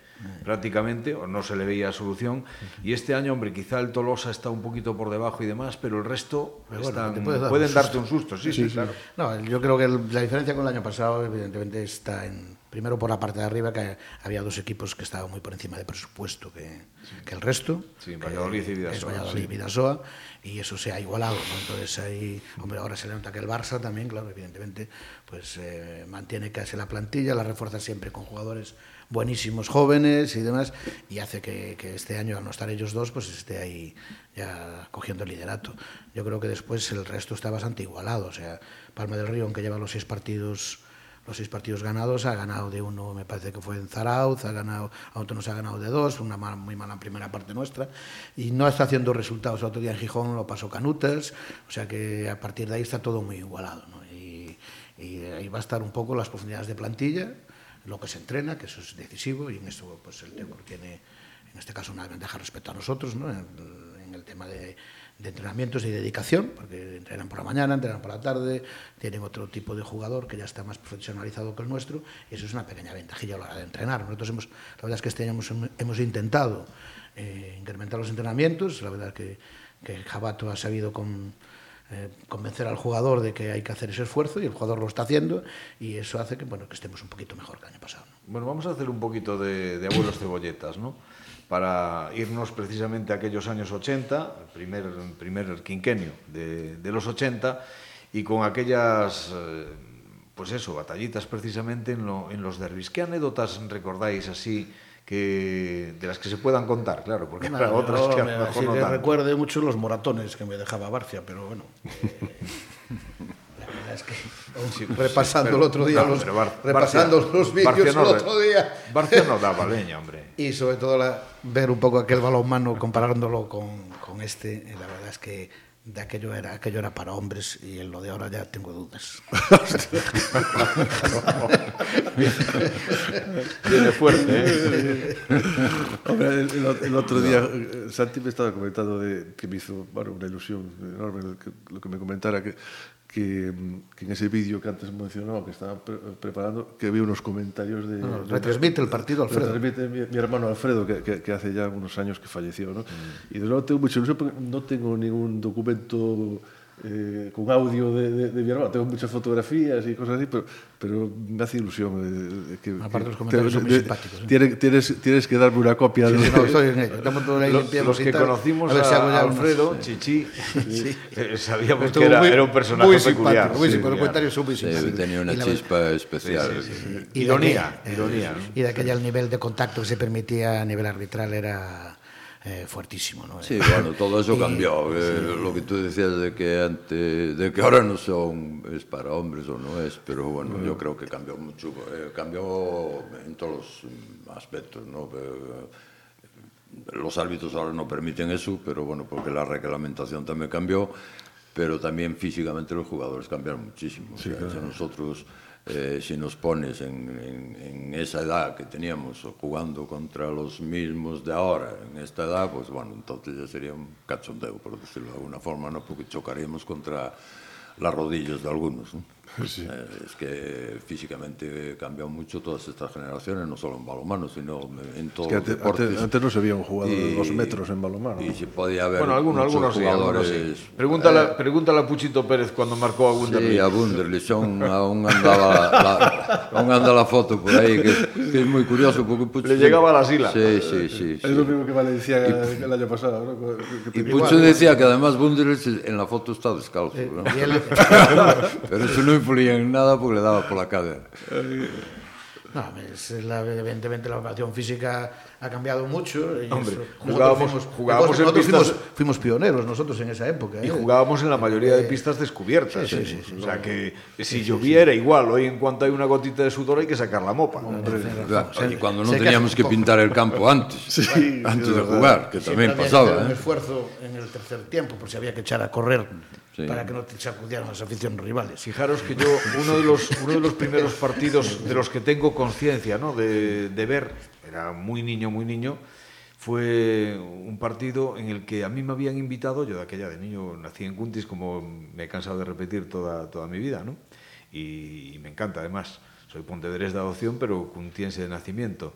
S2: prácticamente, o no se le veía solución. Y este año, hombre, quizá el Tolosa está un poquito por debajo y demás, pero el resto pero bueno, están, dar pueden un darte un susto. Sí, sí, sí, sí, claro.
S4: No, yo creo que el, la diferencia con el año pasado, evidentemente, está en primero por la parte de arriba, que había dos equipos que estaban muy por encima de presupuesto que, sí. que el resto.
S2: Sí, Valladolid y Vidasoa.
S4: Valladolid y Vidasoa, y eso se ha igualado. ¿no? Entonces ahí, hombre, ahora se le nota que el Barça también, claro, evidentemente, pues eh, mantiene casi la plantilla, la refuerza siempre con jugadores buenísimos jóvenes y demás, y hace que, que este año, al no estar ellos dos, pues esté ahí ya cogiendo el liderato. Yo creo que después el resto está bastante igualado, o sea, Palma del Río, aunque lleva los seis partidos los seis partidos ganados ha ganado de uno, me parece que fue en Zarauz, ha ganado, a otro nos ha ganado de dos, una mal, muy mala primera parte nuestra, y no está haciendo resultados. El otro día en Gijón lo pasó Canutas, o sea que a partir de ahí está todo muy igualado. ¿no? Y, y, ahí va a estar un poco las profundidades de plantilla, lo que se entrena, que eso es decisivo, y en esto pues, el Tebor tiene, en este caso, una ventaja respecto a nosotros, ¿no? El, tema de de entrenamientos y dedicación, porque entrenan por la mañana, entrenan por la tarde, tienen otro tipo de jugador que ya está más profesionalizado que el nuestro, y eso es una pequeña ventajilla a la hora de entrenar. Nosotros hemos, la verdad es que este año hemos, hemos intentado eh, incrementar los entrenamientos, la verdad es que, que Jabato ha sabido con, eh, convencer al jugador de que hay que hacer ese esfuerzo y el jugador lo está haciendo y eso hace que, bueno, que estemos un poquito mejor que el año pasado. ¿no?
S2: Bueno, vamos a hacer un poquito de, de abuelos cebolletas, ¿no? para irnos precisamente a aquellos años 80, primer, primer quinquenio de, de los 80, y con aquellas, eh, pues eso, batallitas precisamente en, lo, en los derbis. ¿Qué anécdotas recordáis así? que de las que se puedan contar, claro, porque para no,
S4: otras
S2: que a
S4: lo mejor me,
S2: no
S4: tanto. recuerde mucho los moratones que me dejaba Barcia, pero bueno. Eh, es que sí, repasando sí, pero, el otro día no, los, Bar repasando Barcia, los vídeos no, el otro día
S2: Barcia no daba leña hombre
S4: y sobre todo la, ver un poco aquel balón mano comparándolo con, con este la verdad es que de aquello era, aquello era para hombres y en lo de ahora ya tengo dudas.
S2: Tiene fuerte, ¿eh?
S3: Hombre, el, el, el, otro día no. Santi me estaba comentando de, que me hizo bueno, una ilusión enorme lo que, lo que me comentara que que, que en ese vídeo que antes mencionó, que estaba pre preparando, que vi unos comentarios de...
S4: No, retransmite el partido Alfredo.
S3: Retransmite mi, mi hermano Alfredo, que, que, que, hace ya unos años que falleció, ¿no? Mm. Y de luego tengo mucho no tengo ningún documento eh, con audio de, de, de mi hermano. Tengo muchas fotografías y cosas así, pero, pero me hace ilusión. De, que,
S4: Aparte, los comentarios te, son muy simpáticos. ¿eh?
S3: Tienes, tienes, tienes que darme una copia
S4: sí,
S3: de.
S4: Sí, no, estoy en ello. Estamos todos ahí
S2: los, los que conocimos a, Alfredo, unos... Chichi, sí. eh, sabíamos
S4: Estuvo
S2: que era,
S4: muy,
S2: era un personaje
S4: muy
S2: peculiar.
S4: Muy simpático, los comentarios son muy simpáticos.
S5: Sí, tenía una chispa especial.
S2: Ironía, ironía. ¿no?
S4: Y de aquella el nivel de contacto que se permitía a nivel arbitral era eh, fuertísimo. ¿no?
S5: Sí, bueno, todo eso cambió. Y, eh, sí. Lo que tú decías de que antes, de que ahora no son es para hombres o no es, pero bueno, yo creo que cambió mucho, eh, cambió en todos los aspectos, ¿no? Los árbitros ahora no permiten eso, pero bueno, porque la reglamentación también cambió, pero también físicamente los jugadores cambiaron muchísimo. Sí, o sea, claro. nosotros eh, se nos pones en, en, en esa edad que teníamos jugando contra los mismos de ahora, en esta edad, pues bueno, entonces ya sería un cachondeo, por decirlo de alguna forma, ¿no? porque chocaríamos contra las rodillas de algunos. ¿no? Sí. Eh, es que físicamente cambian mucho todas estas generaciones, no solo en balonmano, sino en todos es que
S3: los deportes. Antes, antes, no se había un jugador de dos metros en balonmano.
S5: Y se podía haber
S2: bueno, algunos,
S5: muchos
S2: algunos
S5: jugadores...
S2: Sí, algunos sí. Pregúntale, eh, pregúntale, a Puchito Pérez cuando marcó a Wunderlich.
S5: Sí, a Wunderlich. Aún, aún andaba la, aún anda la foto por ahí, que, que es muy curioso. Porque
S2: Pucho, Le llegaba a la sila.
S5: Sí, sí, sí.
S3: Es lo mismo que Valencia y, el año pasado. ¿no?
S5: Que, que y Pucho decía que además Wunderlich en la foto está descalzo.
S4: Eh,
S5: ¿no?
S4: Pero
S5: eso no influía en nada porque le daba por la cadera.
S4: No, es la, evidentemente la preparación física ha cambiado mucho. Y
S2: Hombre,
S4: eso,
S2: jugábamos,
S4: fuimos,
S2: jugábamos en pistas...
S4: fuimos, fuimos, pioneros nosotros en esa época.
S2: Y
S4: ¿eh?
S2: jugábamos en la mayoría de pistas descubiertas.
S4: Sí,
S2: ¿eh?
S4: sí, sí,
S2: o sea que si lloviera igual, hoy en cuanto hay una gotita de sudor hay que sacar la mopa.
S5: Hombre, y cuando no teníamos que pintar el campo antes, sí, antes de jugar, que también pasaba.
S4: un
S5: ¿eh?
S4: esfuerzo en el tercer tiempo, por si había que echar a correr sí. para que no te sacudieran las aficiones rivales.
S2: Fijaros que yo, uno de los, uno de los primeros partidos de los que tengo conciencia, ¿no? de, de ver, era muy niño, muy niño, fue un partido en el que a mí me habían invitado, yo de aquella de niño nací en Cuntis, como me he cansado de repetir toda, toda mi vida, ¿no? Y, y me encanta además, soy pontevedrés de adopción, pero cuntiense de nacimiento.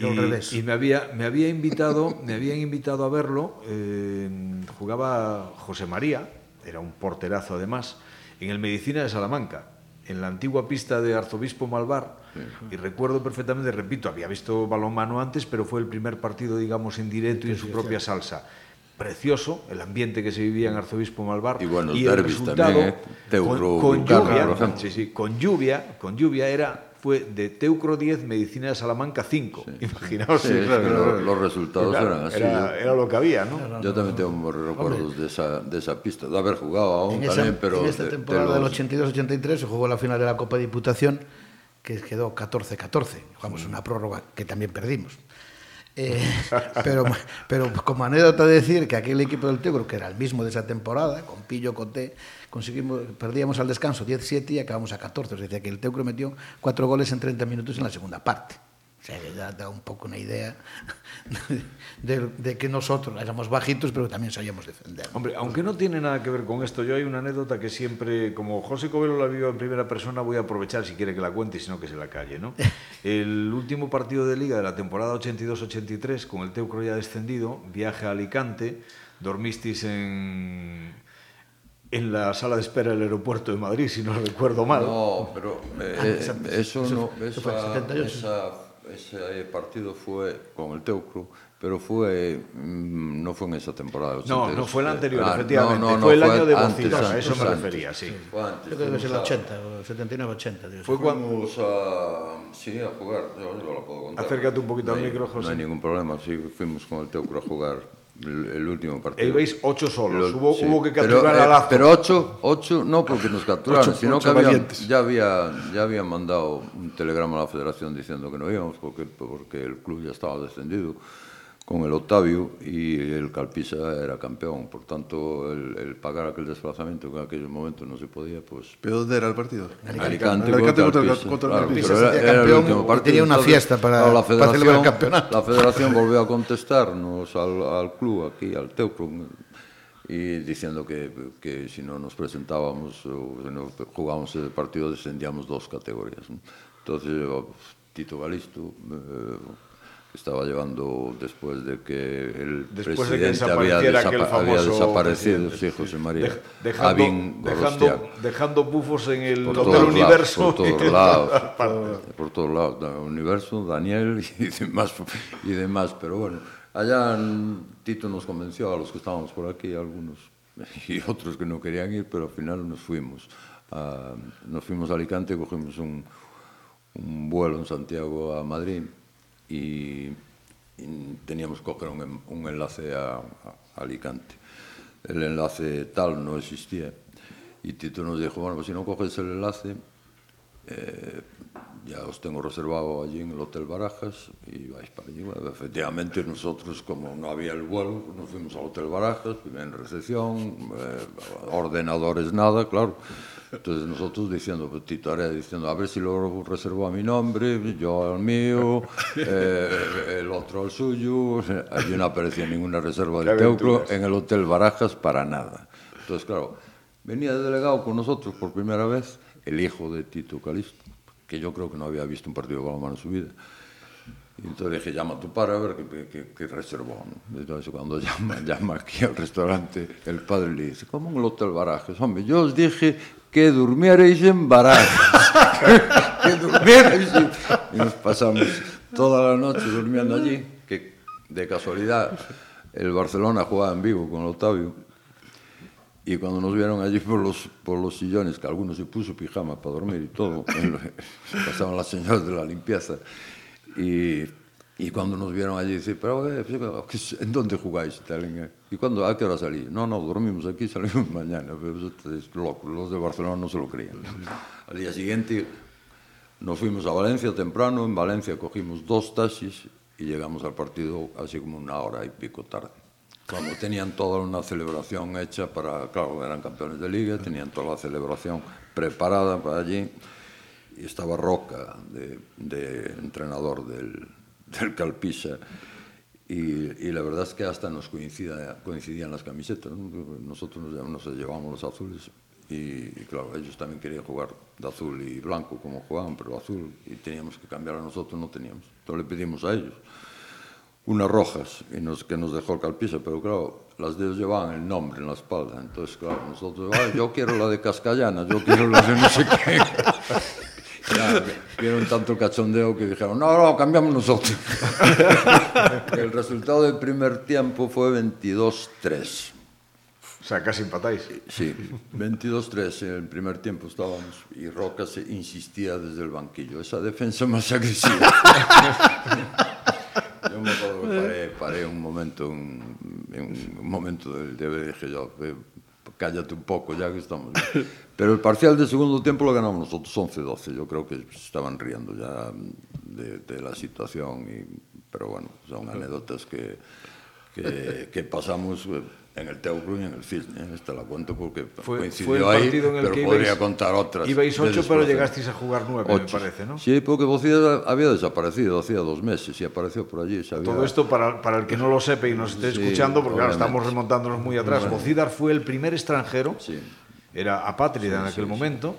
S4: Y,
S2: y, me había me había invitado me habían invitado a verlo eh, jugaba José María era un porterazo además en el Medicina de Salamanca en la antigua pista de Arzobispo Malvar. Y recuerdo perfectamente repito había visto balonmano antes pero fue el primer partido digamos en directo y en su propia salsa precioso el ambiente que se vivía en Arzobispo Malvar
S5: y, bueno,
S2: y el resultado
S5: también, ¿eh?
S2: Teutro, con, con lluvia sí, sí, con lluvia con lluvia era fue de Teucro 10, Medicina de Salamanca 5. Sí. Imaginaos.
S5: Sí, claro, los, los, resultados
S2: claro,
S5: eran así.
S2: Era, era, lo que había, ¿no?
S4: no, no
S5: Yo también tengo recuerdos de esa, de esa pista, de haber jugado aún
S4: en
S5: también,
S4: esa,
S5: pero...
S4: En esta temporada los... del 82-83 se jugó la final de la Copa de Diputación, que quedó 14-14. Jugamos mm. una prórroga que también perdimos. Eh, pero, pero como anécdota decir que aquel equipo del Tegro, que era el mismo de esa temporada, con Pillo, Coté, conseguimos, perdíamos al descanso 17 y acabamos a 14. Es decir, que el Teucro metió cuatro goles en 30 minutos en la segunda parte. Sea, que ya da un poco una idea de, de, que nosotros éramos bajitos, pero también sabíamos defender.
S2: Hombre, aunque no tiene nada que ver con esto, yo hay una anécdota que siempre, como José Covelo la vivió en primera persona, voy a aprovechar si quiere que la cuente y si no que se la calle. ¿no? El último partido de liga de la temporada 82-83, con el Teucro ya descendido, viaje a Alicante, dormisteis en, en la sala de espera del aeropuerto de Madrid, si no recuerdo mal.
S5: No, pero eh, eso, eso, no, esa, esa, ese partido fue con el Teucro, pero fue mm, no fue en esa temporada. 80,
S2: no, no fue la eh, anterior, ah, efectivamente. No, no, fue el fue año de Bocidosa, a eso me antes, refería, sí.
S5: Fue antes,
S4: Creo que es el 80, 79-80.
S5: Fue cuando... A, sí, a jugar, yo, yo lo puedo contar.
S2: Acércate un poquito
S5: no
S2: al micro, José.
S5: No hay ningún problema, sí, fuimos con el Teucro a jugar el último partido.
S2: E ibais ocho solos, Los, hubo, sí. hubo que capturar
S5: pero,
S2: a Lazo.
S5: Pero ocho, ocho no porque nos capturaron,
S3: ocho,
S5: sino
S3: ocho
S5: que habían, ya, había, ya habían mandado un telegrama a la federación diciendo que no íbamos porque, porque el club ya estaba descendido con el Octavio y el Calpisa era campeón. Por tanto, el, el pagar aquel desplazamiento que en aquel momento no se podía, pues...
S3: ¿Pero dónde era el partido?
S5: Alicante,
S3: Alicante contra,
S5: contra,
S3: contra el Calpisa.
S5: Era, era, el último partido.
S4: Tenía una
S5: entonces,
S4: fiesta para,
S5: no, la
S4: para celebrar el campeonato.
S5: La federación volvió a contestarnos al, al club aquí, al Teucrum, y diciendo que, que si no nos presentábamos o si no jugábamos el partido descendíamos dos categorías. ¿no? Entonces, Tito Galisto... Eh, estaba llevando después de que el
S2: Después de que
S5: presidente había, desapa- desaparecido,
S2: presidente,
S5: sí, José. María,
S2: Dej- dejando, dejando, dejando bufos en el
S5: por
S2: Hotel
S5: todos
S2: Universo.
S5: lados, por todos lados, por todos lados, Universo, Daniel y demás, y demás, pero bueno, allá Tito nos convenció a los que estábamos por aquí, algunos y otros que no querían ir, pero al final nos fuimos, a, nos fuimos a Alicante, cogimos un, un vuelo en Santiago a Madrid e, teníamos que coger un, un enlace a, a Alicante. El enlace tal no existía. Y Tito nos dijo, bueno, pues si no coges el enlace, eh, ya os tengo reservado allí en el Hotel Barajas y vais para allí. Bueno, efectivamente, nosotros, como no había el vuelo, nos fuimos al Hotel Barajas, en recepción, eh, ordenadores, nada, claro. Entonces nosotros diciendo, pues, Tito Area diciendo, a ver si lo reservo a mi nombre, yo al mío, eh, el otro al suyo. Allí no aparecía ninguna reserva del Teucro en el Hotel Barajas para nada. Entonces, claro, venía de delegado con nosotros por primera vez el hijo de Tito Calisto, que yo creo que no había visto un partido de balonmano en su vida. Y entonces dije, llama a tu padre a ver qué, reservó. Entonces cuando llama, llama aquí al restaurante, el padre le dice, ¿cómo en el Hotel Barajas? Hombre, yo os dije que durmierais en Barajas. que durmierais. en-". Y nos pasamos toda la noche durmiendo allí, que de casualidad el Barcelona jugaba en vivo con Octavio. Y cuando nos vieron allí por los, por los sillones, que algunos se puso pijama para dormir y todo, pasaban las señoras de la limpieza. Y, y cuando nos vieron allí, dice, pero eh, ¿en dónde jugáis? ¿Y cuándo, a qué hora salí? No, no, dormimos aquí, salimos mañana. Pero es loco, los de Barcelona no se lo creían. Al día siguiente nos fuimos a Valencia temprano, en Valencia cogimos dos taxis y llegamos al partido así como una hora y pico tarde. Como tenían toda una celebración hecha para, claro, eran campeones de liga, tenían toda la celebración preparada para allí. Y estaba Roca, de, de entrenador del, del Calpisa. Y, y, la verdad es que hasta nos coincidía, coincidían las camisetas. ¿no? Nosotros nos, nos llevábamos los azules y, y, claro, ellos también querían jugar de azul y blanco como jugaban, pero azul y teníamos que cambiar a nosotros, no teníamos. Entonces le pedimos a ellos. Unas rojas y nos, que nos dejó el Calpisa, pero claro, las de ellos llevaban el nombre en la espalda. Entonces, claro, nosotros, "Ah, yo quiero la de Cascallana, yo quiero la de no sé qué. Ya, vieron tanto cachondeo que dijeron, no, no, cambiamos nosotros. el resultado del primer tiempo fue 22-3.
S2: O sea, casi empatáis.
S5: Sí, 22-3 en el primer tiempo estábamos y Roca se insistía desde el banquillo, esa defensa más agresiva. Yo me paré, eh. paré un momento, un, un momento del de dije yo, cállate un poco ya que estamos. Pero el parcial del segundo tiempo lo ganamos nosotros 11-12. Yo creo que estaban riendo ya de, de la situación. Y, pero bueno, son anécdotas que, que, que pasamos eh, en el teu club e en el Filch, ¿eh? esta la cuento porque
S2: fue,
S5: coincidió
S2: fue el
S5: ahí,
S2: en el
S5: pero
S2: que
S5: podría
S2: ibais,
S5: contar otras.
S2: Ibais ocho, pero llegasteis a jugar nueve,
S5: ocho.
S2: me parece, ¿no?
S5: Sí, porque Bocida había desaparecido hacía dos meses y apareció por allí. Sabía...
S2: Todo esto para, para el que no lo sepa y nos esté
S5: sí,
S2: escuchando, porque ahora estamos remontándonos muy atrás. Bocida fue el primer extranjero,
S5: sí.
S2: era apátrida
S5: sí,
S2: en
S5: aquel
S2: momento,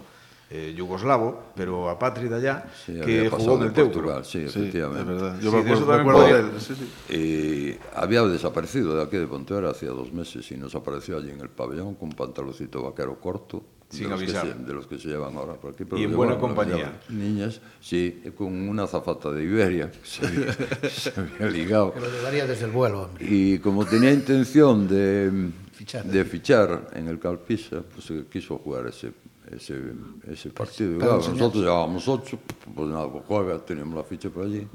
S2: eh, yugoslavo, pero apátrida ya,
S5: Sí,
S2: que
S5: había
S2: jugó en el.
S5: Portugal, sí,
S3: Sí,
S5: efectivamente.
S3: es verdad.
S2: Sí,
S3: Yo me
S2: de eso
S3: acuerdo, me acuerdo de él. Sí, sí.
S5: Y había desaparecido de aquí de Pontevedra hacía dos meses y nos apareció allí en el pabellón con un pantaloncito vaquero corto.
S2: Sin
S5: de los
S2: avisar.
S5: Se, de los que se llevan ahora por aquí. pero
S2: Y en buena compañía.
S5: Niñas, sí, con una zafata de Iberia que se había, se había ligado.
S4: Que lo llevaría desde el vuelo, hombre.
S5: Y como tenía intención de
S4: Fichar.
S5: de fichar en el Calpisa, pues eh, quiso jugar ese, ese, ese partido.
S4: Pues,
S5: claro, nosotros llevábamos ocho, pues nada, pues juega, teníamos la ficha por allí.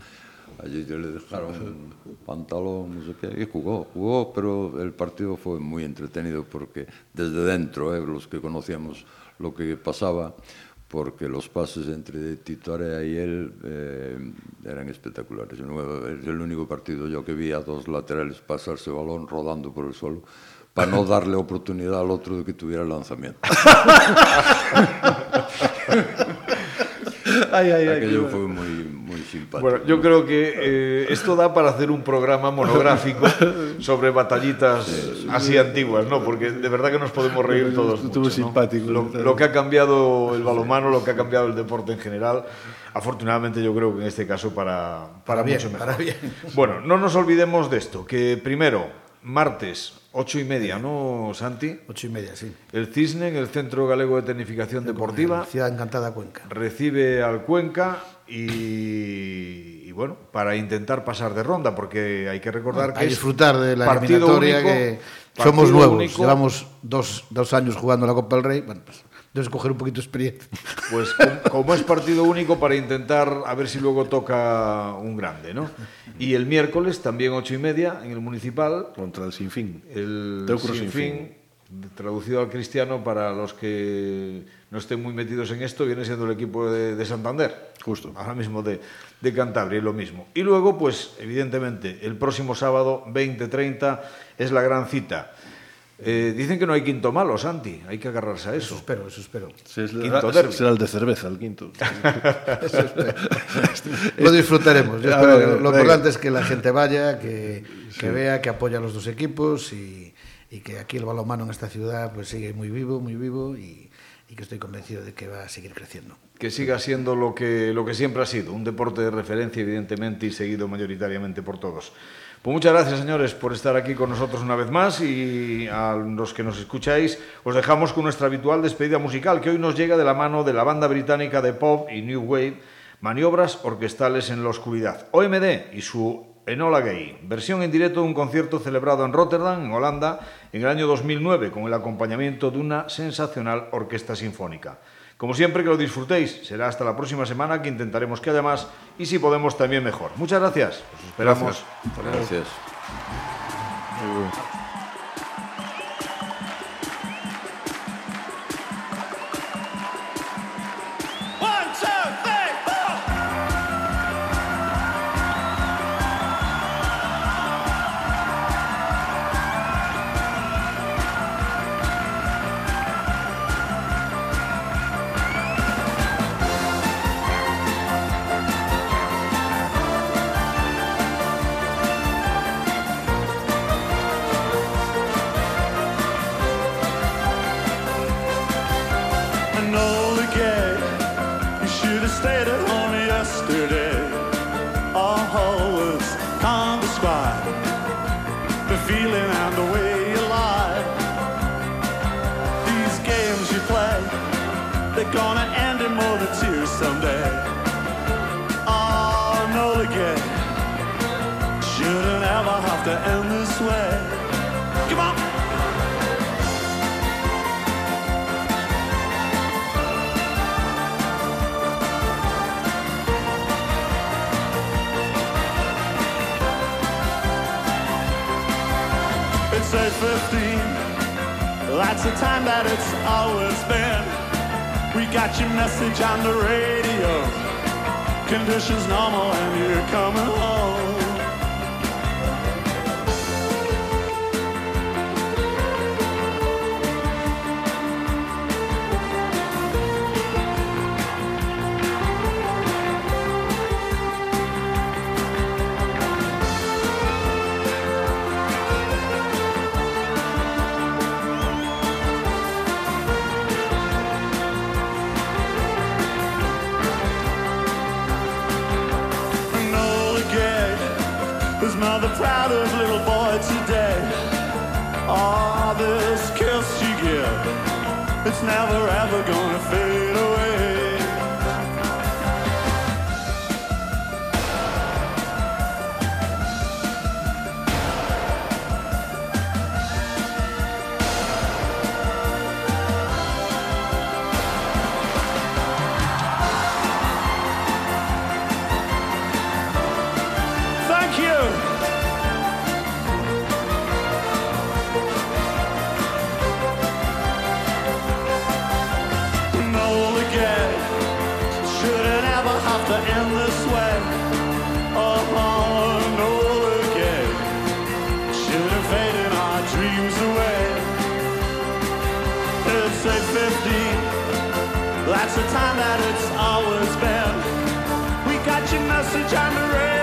S5: Allí le dejaron pantalón, no sé qué, y jugó, jugó, pero el partido fue muy entretenido porque desde dentro, eh, los que conocíamos lo que pasaba, porque los pases entre Titorea y él eh, eran espectaculares. Es el único partido yo que vi a dos laterales pasarse balón rodando por el suelo. Para no darle oportunidad al otro de que tuviera el lanzamiento.
S3: ay, ay, ay,
S5: Aquello fue muy, muy simpático.
S2: Bueno, yo creo que eh, esto da para hacer un programa monográfico sobre batallitas así antiguas, ¿no? Porque de verdad que nos podemos reír todos.
S3: Estuvo
S2: mucho, ¿no?
S3: simpático.
S2: Lo, lo que ha cambiado el balonmano, lo que ha cambiado el deporte en general. Afortunadamente yo creo que en este caso para, para,
S4: Para bien,
S2: mucho mejor.
S4: para bien.
S2: Bueno, no nos olvidemos de esto, que primero, martes, Ocho y media, ¿no, Santi?
S4: Ocho y media, sí.
S2: El Cisne, en el Centro Galego de Tecnificación Deportiva.
S4: Ciudad Encantada Cuenca.
S2: Recibe al Cuenca y, y, bueno, para intentar pasar de ronda, porque hay que recordar
S4: bueno,
S2: que. es
S4: disfrutar de la
S2: partido
S4: eliminatoria
S2: único,
S4: que somos nuevos.
S2: Único.
S4: Llevamos dos, dos, años jugando la Copa del Rey. Bueno, pues debes coger un poquito de experiencia.
S2: Pues com- como es partido único para intentar a ver si luego toca un grande, ¿no? Y el miércoles también ocho y media en el municipal
S3: Contra el Sinfín.
S2: el
S3: Teucro
S2: sin fin, traducido al cristiano para los que no estén muy metidos en esto, viene siendo el equipo de, de Santander.
S3: Justo.
S2: Ahora mismo de, de Cantabria, y lo mismo. Y luego, pues, evidentemente, el próximo sábado, 20-30, es la gran cita. Eh, dicen que no hay quinto malo, Santi. Hay que agarrarse a
S4: Eso
S2: eso.
S4: espero, eso espero.
S3: Sí, es-
S2: Quinto
S3: será,
S2: derbi.
S3: será el de cerveza, el quinto.
S4: Eso espero. Lo disfrutaremos. Yo espero
S3: ver,
S4: que- lo importante es que la gente vaya, que, que vea, que apoya a los dos equipos y, y que aquí el balonmano en esta ciudad pues sigue muy vivo, muy vivo y, y que estoy convencido de que va a seguir creciendo.
S2: Que siga siendo lo que, lo que siempre ha sido, un deporte de referencia, evidentemente, y seguido mayoritariamente por todos. Pues muchas gracias, señores, por estar aquí con nosotros una vez más y a los que nos escucháis, os dejamos con nuestra habitual despedida musical, que hoy nos llega de la mano de la banda británica de pop y New Wave, Maniobras Orquestales en la Oscuridad, OMD y su Enola Gay, versión en directo de un concierto celebrado en Rotterdam, en Holanda, en el año 2009, con el acompañamiento de una sensacional orquesta sinfónica. Como siempre, que lo disfrutéis. Será hasta la próxima semana que intentaremos que haya más y si podemos también mejor. Muchas gracias. Os esperamos.
S5: Gracias.
S1: One, ever have to end this way. Come on. It's 8.15 That's the time that it's always been We got your message on the radio Conditions normal and you're coming home proud of little boy today. Oh, this kiss you give, it's never ever gonna fade away. To end this way. Oh, no again. Should have faded our dreams away. It's 8.15. That's the time that it's always been. We got your message on the radio.